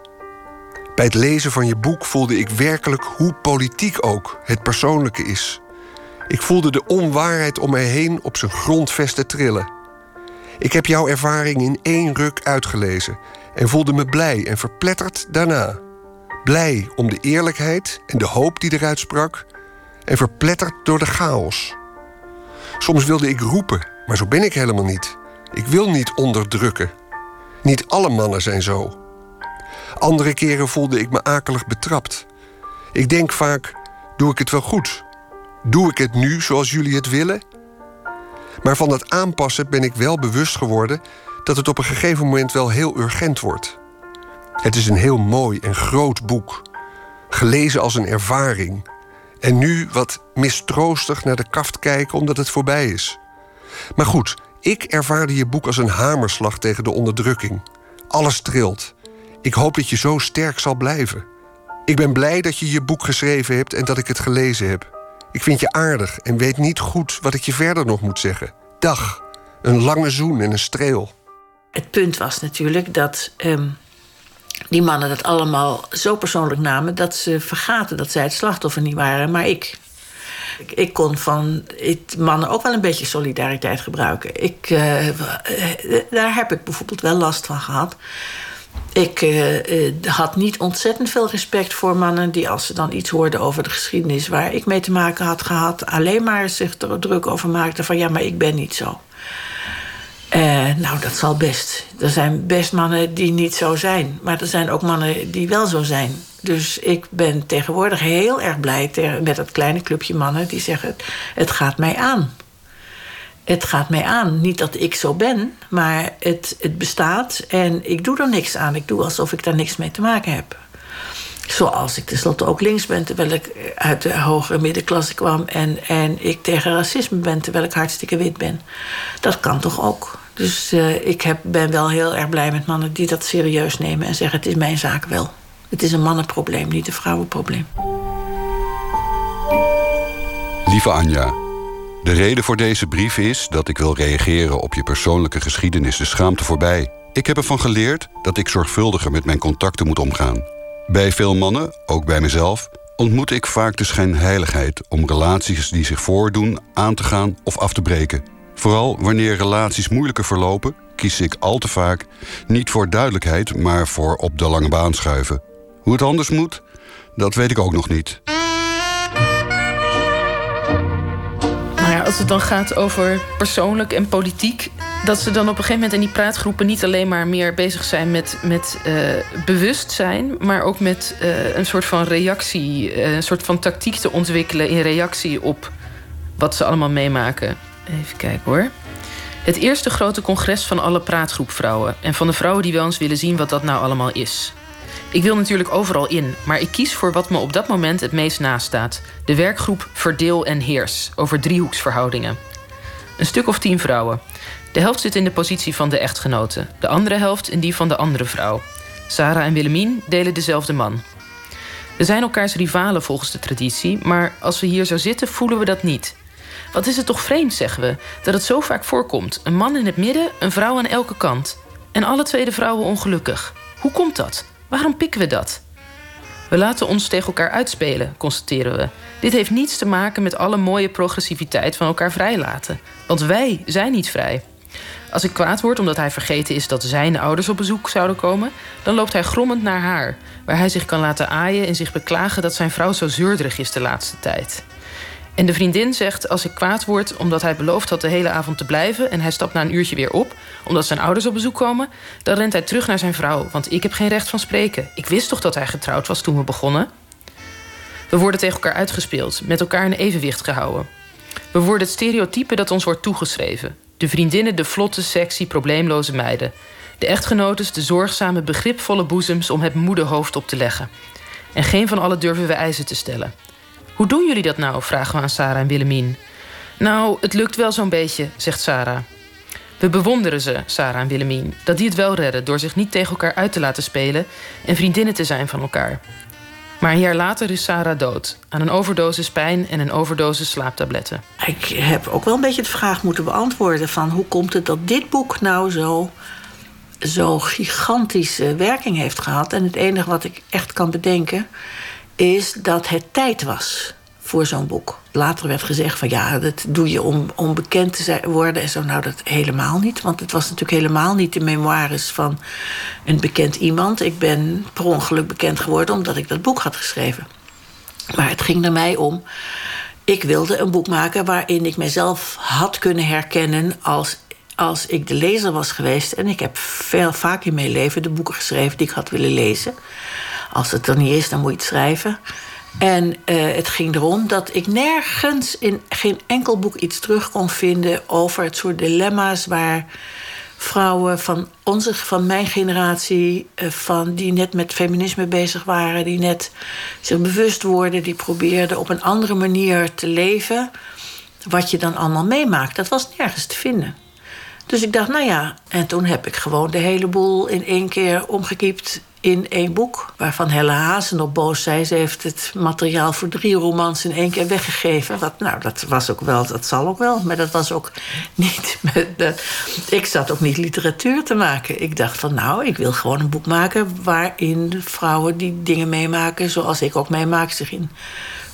Bij het lezen van je boek voelde ik werkelijk hoe politiek ook het persoonlijke is. Ik voelde de onwaarheid om mij heen op zijn grondvesten trillen. Ik heb jouw ervaring in één ruk uitgelezen en voelde me blij en verpletterd daarna. Blij om de eerlijkheid en de hoop die eruit sprak, en verpletterd door de chaos. Soms wilde ik roepen, maar zo ben ik helemaal niet. Ik wil niet onderdrukken. Niet alle mannen zijn zo. Andere keren voelde ik me akelig betrapt. Ik denk vaak: doe ik het wel goed? Doe ik het nu zoals jullie het willen? Maar van dat aanpassen ben ik wel bewust geworden dat het op een gegeven moment wel heel urgent wordt. Het is een heel mooi en groot boek, gelezen als een ervaring. En nu wat mistroostig naar de kaft kijken omdat het voorbij is. Maar goed, ik ervaarde je boek als een hamerslag tegen de onderdrukking. Alles trilt. Ik hoop dat je zo sterk zal blijven. Ik ben blij dat je je boek geschreven hebt en dat ik het gelezen heb. Ik vind je aardig en weet niet goed wat ik je verder nog moet zeggen. Dag, een lange zoen en een streel. Het punt was natuurlijk dat um, die mannen dat allemaal zo persoonlijk namen dat ze vergaten dat zij het slachtoffer niet waren, maar ik. Ik, kon van mannen ook wel een beetje solidariteit gebruiken. Ik, uh, daar heb ik bijvoorbeeld wel last van gehad ik uh, uh, had niet ontzettend veel respect voor mannen die, als ze dan iets hoorden over de geschiedenis waar ik mee te maken had gehad, alleen maar zich er druk over maakten van ja, maar ik ben niet zo. Uh, nou, dat zal best. Er zijn best mannen die niet zo zijn. Maar er zijn ook mannen die wel zo zijn. Dus ik ben tegenwoordig heel erg blij met dat kleine clubje mannen die zeggen: Het gaat mij aan. Het gaat mij aan. Niet dat ik zo ben, maar het, het bestaat en ik doe er niks aan. Ik doe alsof ik daar niks mee te maken heb. Zoals ik tenslotte ook links ben terwijl ik uit de hogere middenklasse kwam. En, en ik tegen racisme ben terwijl ik hartstikke wit ben. Dat kan toch ook. Dus uh, ik heb, ben wel heel erg blij met mannen die dat serieus nemen en zeggen: Het is mijn zaak wel. Het is een mannenprobleem, niet een vrouwenprobleem. Lieve Anja, de reden voor deze brief is dat ik wil reageren op je persoonlijke geschiedenis de schaamte voorbij. Ik heb ervan geleerd dat ik zorgvuldiger met mijn contacten moet omgaan. Bij veel mannen, ook bij mezelf, ontmoet ik vaak de schijnheiligheid om relaties die zich voordoen aan te gaan of af te breken. Vooral wanneer relaties moeilijker verlopen, kies ik al te vaak niet voor duidelijkheid, maar voor op de lange baan schuiven. Hoe het anders moet, dat weet ik ook nog niet. Als het dan gaat over persoonlijk en politiek, dat ze dan op een gegeven moment in die praatgroepen niet alleen maar meer bezig zijn met, met uh, bewustzijn, maar ook met uh, een soort van reactie, uh, een soort van tactiek te ontwikkelen in reactie op wat ze allemaal meemaken. Even kijken hoor. Het eerste grote congres van alle praatgroepvrouwen en van de vrouwen die wel eens willen zien wat dat nou allemaal is. Ik wil natuurlijk overal in, maar ik kies voor wat me op dat moment het meest nastaat: de werkgroep Verdeel en Heers over driehoeksverhoudingen. Een stuk of tien vrouwen. De helft zit in de positie van de echtgenote, de andere helft in die van de andere vrouw. Sarah en Willemien delen dezelfde man. We zijn elkaars rivalen volgens de traditie, maar als we hier zo zitten, voelen we dat niet. Wat is het toch vreemd, zeggen we, dat het zo vaak voorkomt: een man in het midden, een vrouw aan elke kant. En alle twee de vrouwen ongelukkig. Hoe komt dat? Waarom pikken we dat? We laten ons tegen elkaar uitspelen, constateren we. Dit heeft niets te maken met alle mooie progressiviteit van elkaar vrijlaten. Want wij zijn niet vrij. Als ik kwaad word omdat hij vergeten is dat zijn ouders op bezoek zouden komen, dan loopt hij grommend naar haar, waar hij zich kan laten aaien en zich beklagen dat zijn vrouw zo zeurderig is de laatste tijd. En de vriendin zegt als ik kwaad word omdat hij beloofd had de hele avond te blijven en hij stapt na een uurtje weer op omdat zijn ouders op bezoek komen, dan rent hij terug naar zijn vrouw, want ik heb geen recht van spreken. Ik wist toch dat hij getrouwd was toen we begonnen. We worden tegen elkaar uitgespeeld, met elkaar in evenwicht gehouden. We worden het stereotype dat ons wordt toegeschreven. De vriendinnen de vlotte, sexy, probleemloze meiden. De echtgenotes de zorgzame, begripvolle boezems om het moederhoofd op te leggen. En geen van allen durven we eisen te stellen. Hoe doen jullie dat nou? vragen we aan Sarah en Willemien. Nou, het lukt wel zo'n beetje, zegt Sarah. We bewonderen ze, Sarah en Willemien, dat die het wel redden door zich niet tegen elkaar uit te laten spelen en vriendinnen te zijn van elkaar. Maar een jaar later is Sarah dood. Aan een overdosis pijn en een overdosis slaaptabletten. Ik heb ook wel een beetje de vraag moeten beantwoorden: van hoe komt het dat dit boek nou zo, zo gigantische werking heeft gehad? En het enige wat ik echt kan bedenken is dat het tijd was voor zo'n boek. Later werd gezegd van ja, dat doe je om, om bekend te worden en zo. Nou, dat helemaal niet. Want het was natuurlijk helemaal niet de memoires van een bekend iemand. Ik ben per ongeluk bekend geworden omdat ik dat boek had geschreven. Maar het ging er mij om. Ik wilde een boek maken waarin ik mezelf had kunnen herkennen als als ik de lezer was geweest. En ik heb veel, vaak in mijn leven de boeken geschreven die ik had willen lezen. Als het er niet is, dan moet je het schrijven. En uh, het ging erom dat ik nergens in geen enkel boek iets terug kon vinden over het soort dilemma's waar vrouwen van, onze, van mijn generatie, uh, van, die net met feminisme bezig waren, die net zich bewust worden, die probeerden op een andere manier te leven. Wat je dan allemaal meemaakt, dat was nergens te vinden. Dus ik dacht, nou ja, en toen heb ik gewoon de hele boel in één keer omgekiept in één boek. Waarvan Helle Hazen op boos zei. Ze heeft het materiaal voor drie romans in één keer weggegeven. Wat, nou, dat was ook wel, dat zal ook wel. Maar dat was ook <laughs> niet. Met ik zat ook niet literatuur te maken. Ik dacht van nou, ik wil gewoon een boek maken waarin vrouwen die dingen meemaken, zoals ik ook meemaak, zich in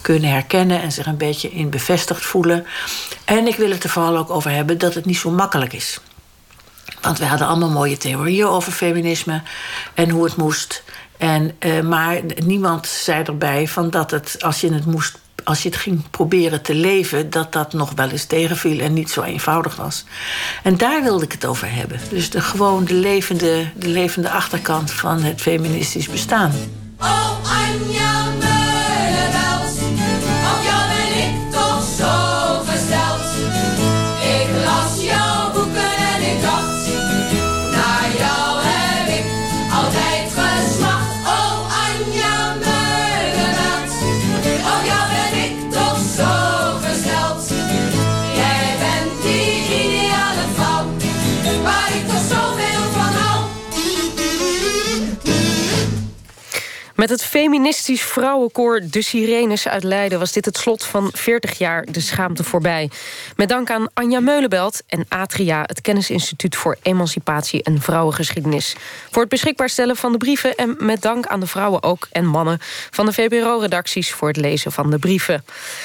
kunnen herkennen en zich een beetje in bevestigd voelen. En ik wil het er vooral ook over hebben dat het niet zo makkelijk is. Want we hadden allemaal mooie theorieën over feminisme en hoe het moest. En, uh, maar niemand zei erbij van dat het, als je het moest als je het ging proberen te leven, dat dat nog wel eens tegenviel en niet zo eenvoudig was. En daar wilde ik het over hebben. Dus de, gewoon de levende, de levende achterkant van het feministisch bestaan. Oh. Met het feministisch vrouwenkoor De Sirenes uit Leiden... was dit het slot van 40 jaar De Schaamte voorbij. Met dank aan Anja Meulenbelt en Atria... het Kennisinstituut voor Emancipatie en Vrouwengeschiedenis... voor het beschikbaar stellen van de brieven... en met dank aan de vrouwen ook en mannen van de VPRO-redacties... voor het lezen van de brieven.